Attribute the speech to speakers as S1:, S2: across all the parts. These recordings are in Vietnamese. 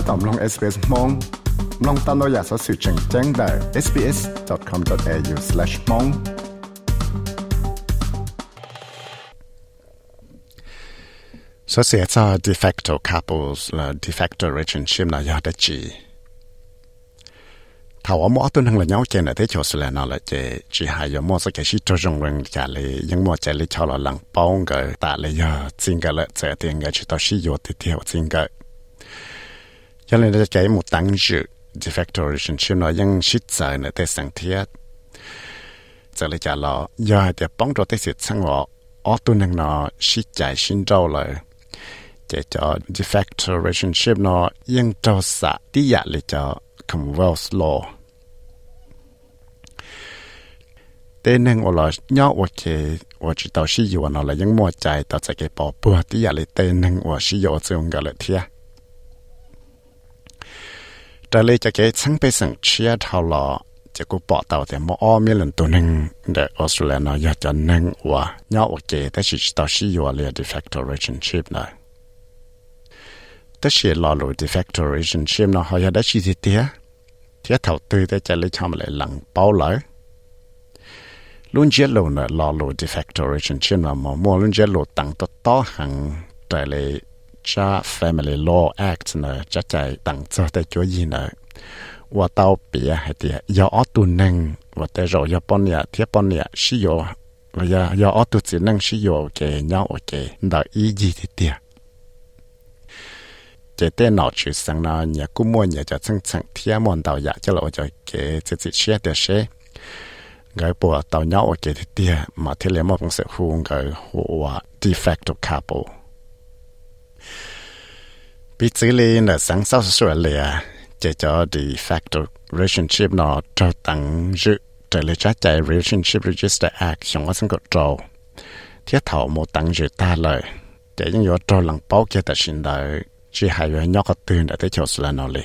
S1: ถ้าตอมลง SBS มองลองตามเราอยากสอสื่อแจ้งแจ้งได้ sbs.com.au/mong สเสียจะ de facto couples และ de facto relationship นะยอดจีถ้าว่ามั่วตัวนึงเลยnhau chơi này thế chỗ là nó là chơi chỉ hay cóมั่วcái gì cho trong rừng cảเลยยังมั่วchơiเลยcho là lăng bao cái taเลยgiờ chính cái là chơi tiền cái chỉ tao sử dụng thì theo chính cái cho nên là cái một tăng dự de facto relationship nóยังshit chơi này thế sang thiết giờเลยchả lo giờ thì bóng cho thế sự sang họ ởตัวนึงnó shit chạy xin đâu rồi để cho de facto relationship nó ยังเจ้าสะที่อยากเลยจะ Commonwealth law แต่หนึ่งว่าเราย่อว่าเคว่าจิตเอาชีอยู่เราเลยยังมัวใจต่อจากเก็บปอปัวที่อยากเลยแต่หนึ่งว่าชีอยู่จะงกันเลยเทีย แต่เลยจะเก็บทั้งไปสั่งเชียเท่าหล่อจะกูปอเต่าแต่มออ้อมีหลันตัวหนึ่งเด็กออสเตรเลียเนาะอยากจะหนึ่งว่าย่อว่าเกแต่จิตเอาชีอยู่เลย de facto relationship นะแต่เชียรอรู้ de facto relationship เนาะเขาอยากได้ชีสิเทียเทียเท่าตื้อแต่จะเลยทำอะไรหลังเป้าเลย luôn chế lộ nè lo lộ de facto relationship mà mà mua luôn chế lộ tăng to to hàng tại lệ cha family law act nè, cha chạy tăng cho tại chỗ gì nè. Và tao bịa hay thì do ở tu nâng, và tại rồi do bọn nhà thiết bọn nhà sử dụng và do do ở tu chỉ nâng sử dụng cái nhau cái đó ý gì thì tiệt chế tên nọ chữ sang nào, nhà cũng mua nhà cho chân chân thiết mòn tàu dạ cho lộ cho cái chỉ chỉ xe để xe. Người bộ tàu nhau ở thì tia mà thế là một phong sự hùng người hoa de facto couple bị xử lý là sáng sau sửa lìa chỉ cho the factor relationship nó cho tăng dự trở lại trái chạy relationship register act trong quá trình cột trâu thiết thảo một tăng dự ta lời để những yếu trâu lằng bao kia ta xin đời chỉ hai yếu nhóc có tiền đã tới chỗ sửa nó lì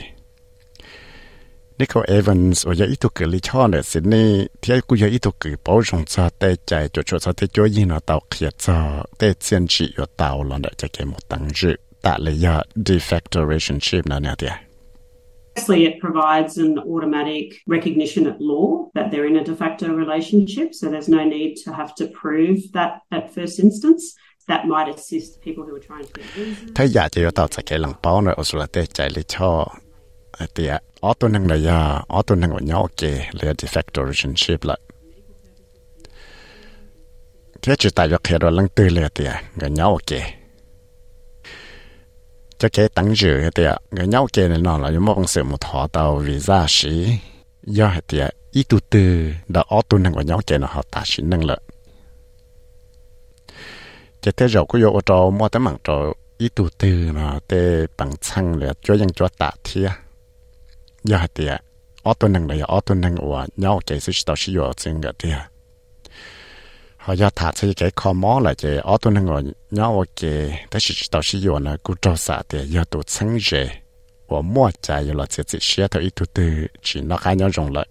S1: Nico Evans ở dưới ít tuổi lý cho nên Sydney thì thiết cũng dưới ít tuổi bảo trọng cho tay chạy cho cho cho tay cho yên ở tàu kia cho tay chiến trị ở tàu lần để cho cái một tăng dự that le de facto relationship na natia.
S2: Firstly, it provides an automatic recognition at law that they're in a de facto relationship, so there's no need to have to prove that at first instance. That might assist people who are trying to get visas.
S1: Thế giả chỉ tạo sẽ kể lòng bao nữa ở số là tê chạy lý cho tìa ở tôi năng là ya ở tôi năng ở nhau kì là de facto relationship lại thế chỉ tại cho kể rồi lăng tư là tìa gần nhau kì cho cái tăng dự cái tiệt người nhau kia này nọ là những mong sự một họ tàu vì visa sĩ do cái tiệt ít tu tư đã ở tu năng của nhau kia nó họ ta sĩ năng lợi cho thế rồi cứ vô cho mua tấm mạng cho ít tu tư nó tê bằng xăng là cho dân cho tạ thia do cái tiệt ở tu năng là ở tu năng của nhau kia sự tàu sĩ ở trên cái tiệt họ do thả xây cái kho mó là chế ở tuần hàng rồi nhau cái tất chỉ tao sử dụng là cú trâu xả thì do tổ sáng rề và mua trái là chế chỉ xe theo ý tu tư, chỉ nó khá nhau rộng lại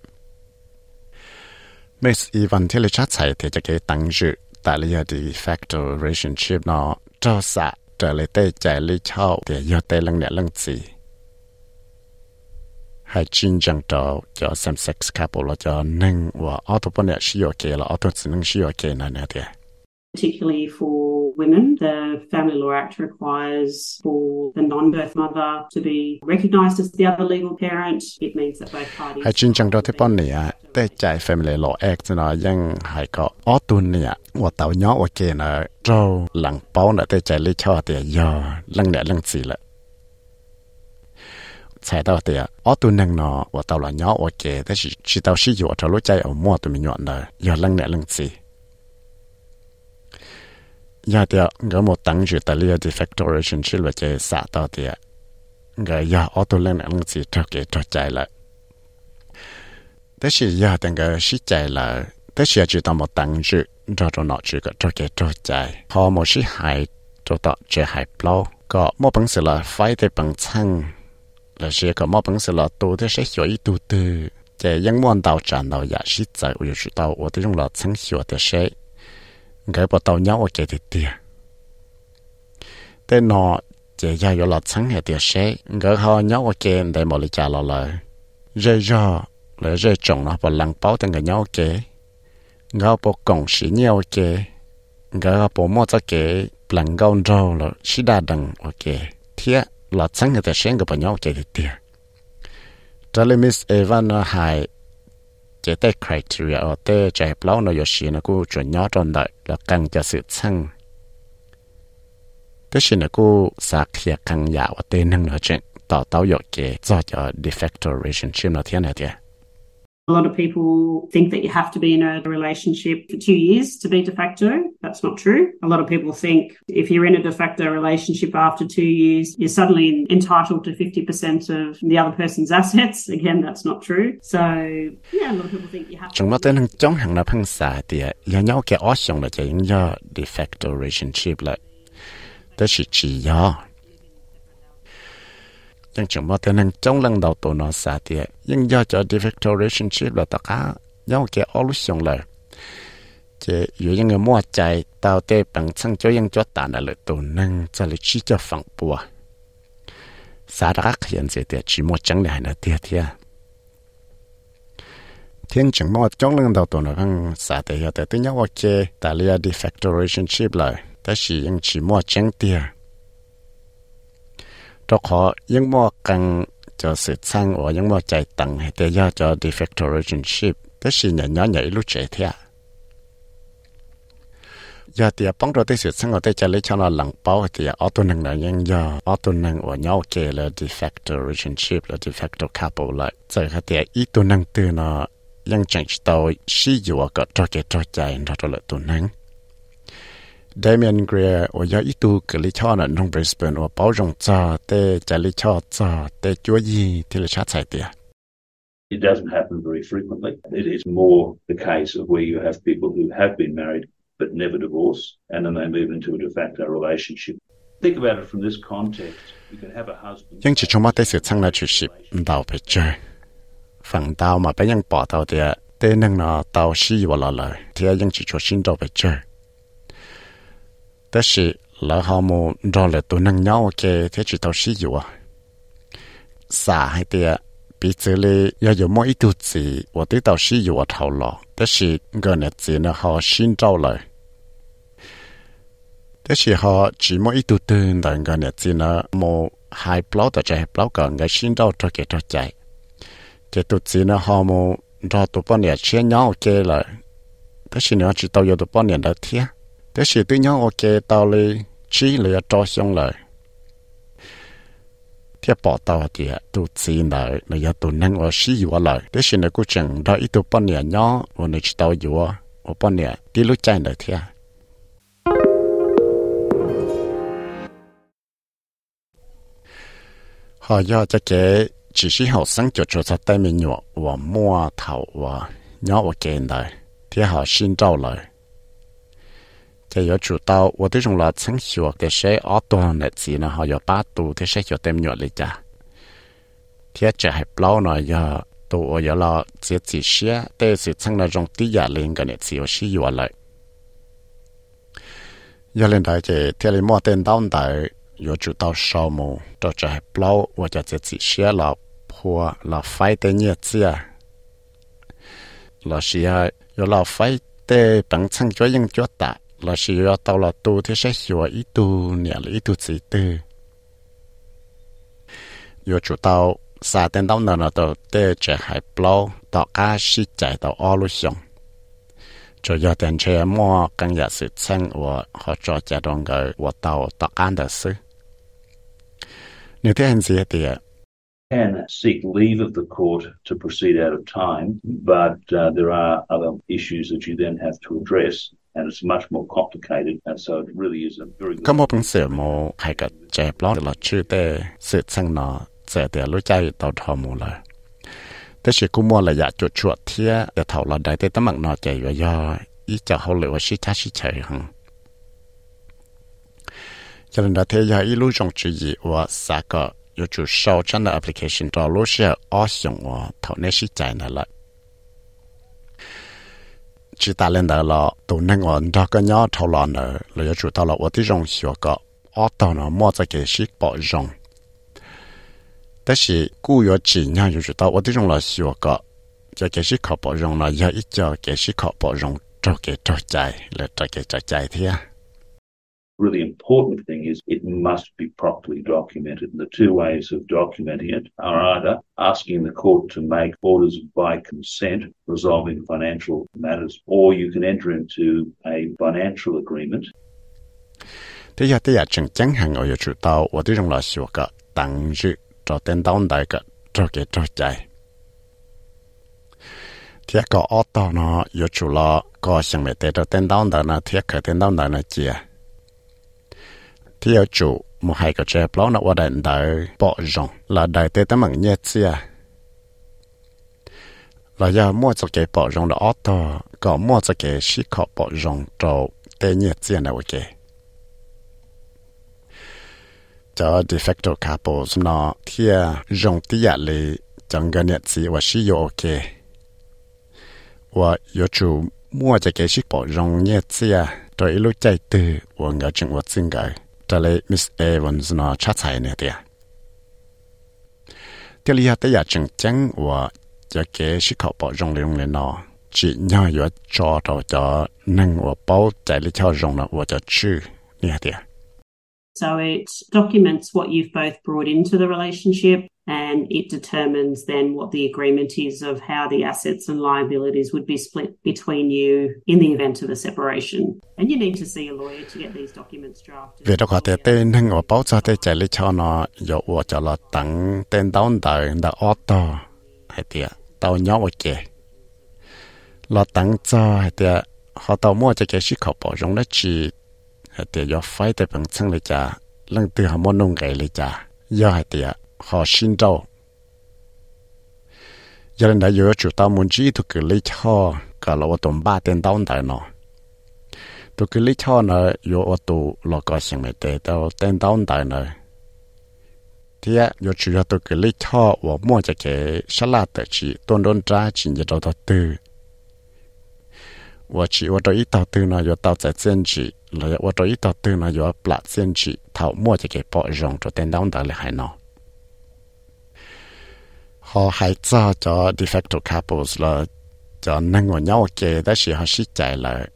S1: Miss Ivan thì là chắc chạy thì cho cái tăng dự tại lý do the factor relationship nó trâu xả trở lại tê chạy lý chào thì do tê lăng nhẹ lần gì hai chín chẳng trò cho xem sex couple là cho nâng và auto bên này sử dụng auto chỉ nâng sử dụng kia này nè
S2: particularly for women. The Family Law Act requires for the non-birth mother to be recognised as the other legal parent. It means that both parties. Hai
S1: chuyên chẳng đó thế bọn này à, tế Family Law Act nó ยัง hay có ở tuần này à, và tàu nhỏ và kia nó trâu lằng bao nó tế chạy lý cho thì giờ lằng này lằng gì lại 才到的，我都能呢，我到了鸟我给，但是知道是有条路在我摸都没用的，要冷的冷子。ya dia nga mo tang ju ta lia de factoration chil wa che sa ta dia nga ya auto len ang chi to ke to chai la ta shi ya dang ga shi chai la ta shi ji ta mo tang ju do do no ju ga to ke to chai ho mo shi hai to ta che hai plo ko mo bang se la fai de bang chang la shi ko mo bang là sẽ có một bằng sự là tu thì sẽ hiểu ý tu từ chế những món đào tràn đào giả sĩ tại uy chủ đào ở thế trong là chẳng hiểu thế sẽ cái bộ đào nhau ở chế thì tiền thế nó chế gia có là chẳng hiểu thế sẽ cái họ nhau ở chế để mà lý trả là lời rơi ra là rơi trồng nó và lăng bao tên người nhau chế cái bộ cổng sĩ nhau chế cái bộ mua cho chế lăng gạo rau là sĩ đa đằng ở chế thiết là sáng người ta sáng người bà nhau chạy được tiền evan nó hài chế tế criteria ở tế chạy hẹp lâu nó yếu nó cũng chuẩn nhỏ tròn đợi là càng cho sự sáng tế xí nó cũng xa khía càng dạo ở tế nâng nó chuyện, tỏ tao yếu kế do cho de facto relationship nó thiên hệ
S2: A lot of people think that you have to be in a relationship for two years to be de facto. That's not true. A lot of people think if you're in a de facto relationship after two years, you're suddenly entitled to 50% of the other person's assets. Again, that's not true. So, yeah, a lot of people think you have to.
S1: Chúng ta đang chống de facto relationship ยังจงมาเท่านั้นจงลังดาวตัวนอสาเดียยังยอจะ de facto relationship แล้วตะก้ายังแกอลุชงเลยจะอยู่ยังเงมัวใจตาวเตปังช่างจะยังจดตาน่ะเลยตัวนึงจะเลยชี้จะฝังปัวสาระขยันเสียเดียจีมัวจังเลยนะเดียเทียเทียนจังมัวจงลังดาวตัวนั้นสาเดียแต่ตัวยังโอเคแต่เรีย de facto relationship เลย ta chỉ những chỉ mua chân tiền đó họ những mua cần cho sự sang or những mua chạy tầng hay để cho cho de facto relationship ta chỉ nhận nhỏ nhảy lúc chạy theo giờ thì bóng đồ tới sự sang ở đây cho lấy cho nó lặng bao thì ở tuần năng là những giờ ở tuần năng ở nhau kể là de facto relationship là de facto couple lại giờ cái thì ít tuần năng từ nó ยังจังตัวชีอยู่ก็ตัวเกตัวใจเราตัวละตุนัง Damian Greer ở do ít tu cái lý cho là trong Brisbane ở bảo rộng cho tê trả lý cho cho tê chúa gì thì là sát sai tiền.
S3: It doesn't happen very frequently. It is more the case of where you have people who have been married but never divorce and then they move into a de facto relationship. Think about it from this context. You can have a husband. Nhưng chỉ trong mắt tê sự sang là
S1: chuyện ship đào phải chơi. Phẳng đào mà bé nhân bỏ tàu thì tê nâng nó tàu xì vào lò lời thì anh chỉ cho xin đào phải chơi. แต่สิแล้วเขาโมรอเลยตัวนั่งเงาโอเคเทจิตเอาชีอยู่อ่ะสาให้เตียปีเจเลยยาอยู่มออีตุจีว่าที่เอาชีอยู่อ่ะเท่าหรอแต่สิเงินเนี่ยจีนะเขาชินเจ้าเลยแต่สิเขาจีมออีตุตื่นแต่เงินเนี่ยจีนะโมหายเปล่าแต่ใจเปล่าก่อนก็ชินเจ้าตัวเกตใจเจตุจีนะเขาโมรอตัวป้อนเนี่ยเชี่ยเงาโอเคเลยแต่สิเนี่ยจีตัวอยู่ตัวป้อนเนี่ยได้เทีย thế chỉ tự nhau ok, tao lì chỉ lì cho xong lại. Thiệp bỏ tao thì tu chỉ lại là giờ tu năng ở sĩ vừa lại. Thế chỉ là cứ chẳng đợi ít tu bao nhiêu nhỏ và nó chỉ tao vừa ở bao nhiêu đi lúc chạy lại thiệp à. họ do cho cái chỉ sĩ học sinh cho cho ta tay mình nhỏ và mua thầu và nhỏ và kèn lại. Thì họ xin trao lại. จะยจุดเตาว่าที่จงหลอดสังชัวแต่ใช้ออตัวเนี่ยสีนะฮะยอป้าตูที่ใช้ชัวเต็มหยดเลยจ้ะเทียจะให้เปล่าหน่อยยอตัวอย่าเราเสียสีเชียเตสิสังนรงตียาเลงกันเนี่ยสีว่าชี้อยู่เลยยาเลนได้เจเทียเลยมั่วเต้นต้นได้ยจุดเตาชาวมูตัวจะให้เปล่าว่าจะเสียสีเชียเราพัวเราไฟเตเนี่ยเสียเราเชียยอเราไฟเตปังชังจ้อยยังจ้อตา 是要到了多的些学一度年了一度子的，有主到三点到那了到的这还不老，到家是在到二路上。就要等车么更也是称我和做这种个我到到安的事。你这样子的。
S3: can seek leave of the court to proceed out of time, but uh, there are other issues that you then have to address, ก็มเป็นเสียโมให้
S1: กับแจบล้อหลอดชื่อเตสืดสังนอเสียแต่รู้ใจเต่าทอมูเลยแต่เชื่อกูมัวระยะจุดชวดเทียแต่เท่าเราได้แต่ตั้มักนอใจย่อยอีจะเขาเลยว่าชิชาชิเฉยหังยันดาเทียอีรู้จงจีว่าสากอยู่จุดเช่าฉันในแอปพลิเคชันตัวรู้เชื่ออ้อสงว่าเท่านี้ชิใจนั่นแหละ 能我那个鸟头了呢，了有主到了我的容学个 ở tàu nó mua cho cái ship bỏ rong 但是古有几年就知道我这种老学个，就给是考保用了，要一叫给是考保用，找给找在了，找给找在的。
S3: really important thing is it must be properly documented. And the two ways of documenting it are either asking the court to make orders by consent resolving financial matters, or you can enter into a financial agreement.
S1: 这呀，这呀，正经行我就知道，我这种老学个，当日找电脑那个找给找在。贴个奥道呢，有除了个想没得到电脑的呢，贴个电脑的呢接。 Theo chủ một hai cái trẻ bao nó qua đàn đời, bỏ rong. Là đời tê tấm bằng nhét xia. Là giờ mua cho cái bỏ rong đó auto có mua cho cái xí khó bỏ rong cho tê nhét xia nào ok. cho de facto couples nó thia rong tia dạ lì chẳng gần nhét chia và xí yo ok và yo chủ mua cho cái xí bỏ rong nhét xia, rồi lúc chạy từ, và ngỡ chừng จะเลยมิสเอวันสนอชัดใส่เนี่ยเตียเตียลียแต่อยากจังจังว่าจะเกชิขอปอจงเลยงเลยนอจีน่าอยู่จอต่อจอนั่งว่าเป้าใจลิเช่าจงนะว่าจะชื่อเนี่ยเตีย
S2: So it documents what you've both brought into the relationship and it determines then what the agreement is of how the assets and liabilities would be split between you in the event of a separation. And you need to see a lawyer to get these documents drafted. Đó có thể
S1: tên ở báo cho chạy lý cho nó, dụ của cho là tặng tên đón đời đã hay ở kề. Là tặng cho, hay họ tàu mua cho khẩu đó chỉ, เตียยอไฟแต่ปังชังเลยจ้าลังตือหามอนงไงเลยจ้ายอเตียขอชินเจ้ายันได้เยอะจุดตามุนจีทุกเลยชอก็เราว่าตมบ้าเต็นต้อนแต่เนาะทุกเลยชอเนาะยอว่าตัวเราก็เสียงไม่เตะเต็นต้อนแต่เนาะที่ยอจุดตัวกเลยชอว่ามั่วจะเกะฉลาดแต่ชีต้นโดนจ้าจินจะเราตัว 我去我这一到对呢有到在坚持了我这一到对呢有不坚持头摸着给包容着电动的了还孬họ hay cho cho de facto couples là cho năng của nhau kể đó là họ sĩ chạy lại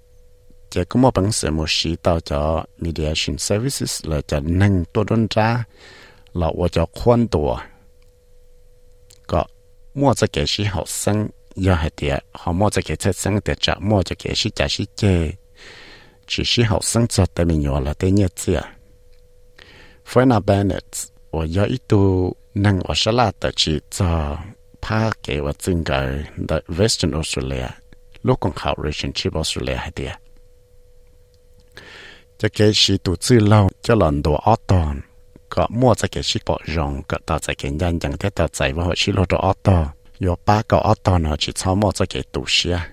S1: chỉ có một bằng sự một sĩ tạo cho mediation services là cho năng tôi đơn ra là tôi cho khoan tổ có mua cho cái sĩ học sinh do hay tiệt họ mua cho cái chất sinh để trả mua cho cái sĩ trả sĩ chê chỉ sĩ học sinh cho tại mình nhỏ là tên nhất chứ Fiona Bennett 我要一度能我是拉的去做怕给我整个的 Western Australia ลูกของเขา relationship Australia ให้เดียจะเกชิตูซื่อเล่าจะหล่อนตัวออตอนก็มั่วจะเกชิปอรองก็ต่อจะเกยันยังที่ต่อใจว่าชิโลตัวออตอ 有八个奥多呢，去草帽这给读书啊。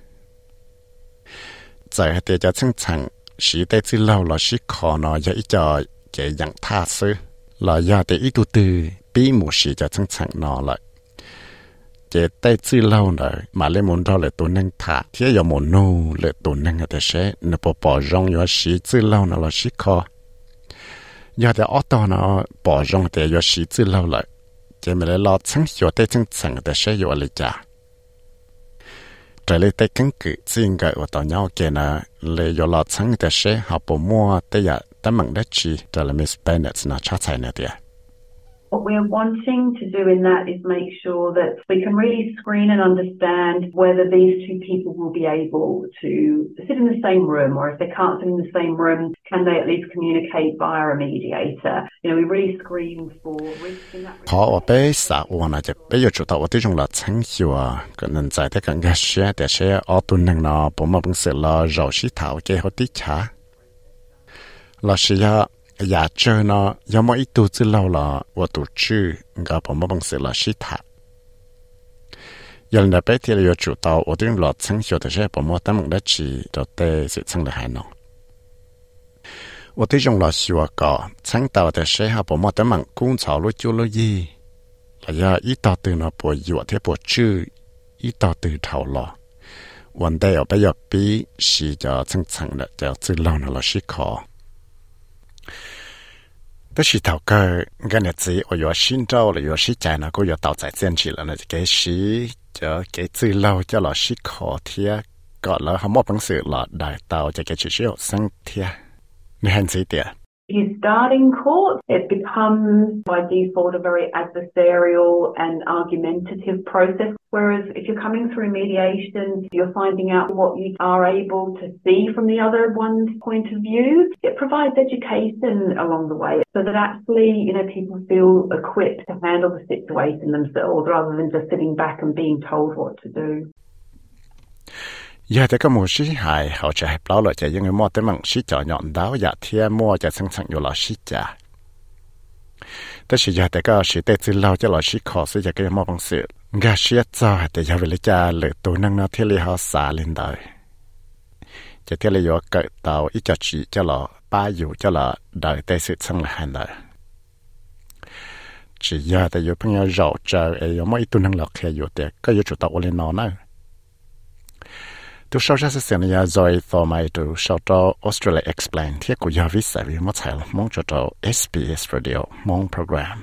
S1: 在这家正常，时代之老了是可呢，也一家给养踏实，老要的一度的比母时家正常呢了。这代之老呢，马来蒙到了都能踏，天要蒙努了都能个的些，那不包容要时之老呢了是可，要的奥多呢包容的要时之老了。Để mà lại lo chẳng hiểu tay chân chẳng để sẽ yo lý trả trở lại tay căn cứ riêng cái của tàu nhau kia là lấy yo lo chẳng để sẽ học bộ mua tay giờ tấm bằng đất chi đó là Miss Bennett nó chắc chắn nữa
S4: What we're wanting to do in that is make sure that we can really screen and understand whether these two people will be able to sit in the same room or if they can't sit in the same room, can they at least communicate via a mediator? You know, we really screen for risking that.
S1: 多能呢，不么本事了，绕西头给好底查。老师呀。nhà chơi nó do mỗi ít tu chứ lâu là và tu chữ ngã bỏ mất bằng sự là sĩ thả giờ là bé thì là chủ tàu ở trên lọt sáng chiều thì sẽ bỏ mất tấm bằng đất chỉ đầu tê sự sáng là hai nó ở trên trong lọt xíu cỏ sáng tàu thì sẽ họ bỏ mất tấm bằng cung chảo lúa chú lúa gì là do ít tàu từ nó bỏ dụa thế bỏ chữ ít tàu từ thầu lọ vấn đề ở bây giờ bí xí cho sáng sáng là cho chữ lâu nó là sĩ khó 但是头个个日子我有新州了，有时间呢，我有到在坚持了呢，给时就给最lâu cho là sĩ khó thia gọi là không có bằng sự là đại tạo cho cái chỉ số sinh thia nên hành gì tiệt
S4: You start in court, it becomes by default a very adversarial and argumentative process. Whereas if you're coming through mediation, you're finding out what you are able to see from the other one's point of view. It provides education along the way so that actually, you know, people feel equipped to handle the situation themselves rather than just sitting back and being told what to do.
S1: giờ thì có một sĩ hài họ sẽ hẹp lão lợi chạy những người mua tới mặn sĩ chọn nhọn đáo dạ thia mua chạy sang sang nhiều lão sĩ chả tới sĩ giờ thì có sĩ tê tư lâu cho lão sĩ khó sĩ giờ cái mua bằng sự. Gà sĩ cho thì giờ về lấy cha lửa tù năng nó thiết lý họ xả lên đời. Chỉ thiết lý do cỡ tàu ít cho chị cho lão ba dù cho lão đời tê sự sang là hàng đời. Chỉ giờ thì giờ 朋友绕着哎呀，没一度能聊开有的，个有主导我的脑呢。tu sau ra sẽ này rồi tò mày tu sau cho Australia explain. Thiết của giáo viên sẽ vì mất thải mong cho cho SBS Radio mong program.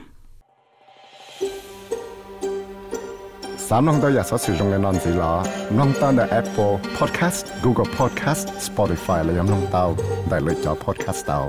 S1: สามน้องตัวอยากสอสื่อตรงในนอนสีหลอน้องตั้งแต่ Apple Podcast, Google Podcast, Spotify และยังน้องเตาได้เลยจอ Podcast เตา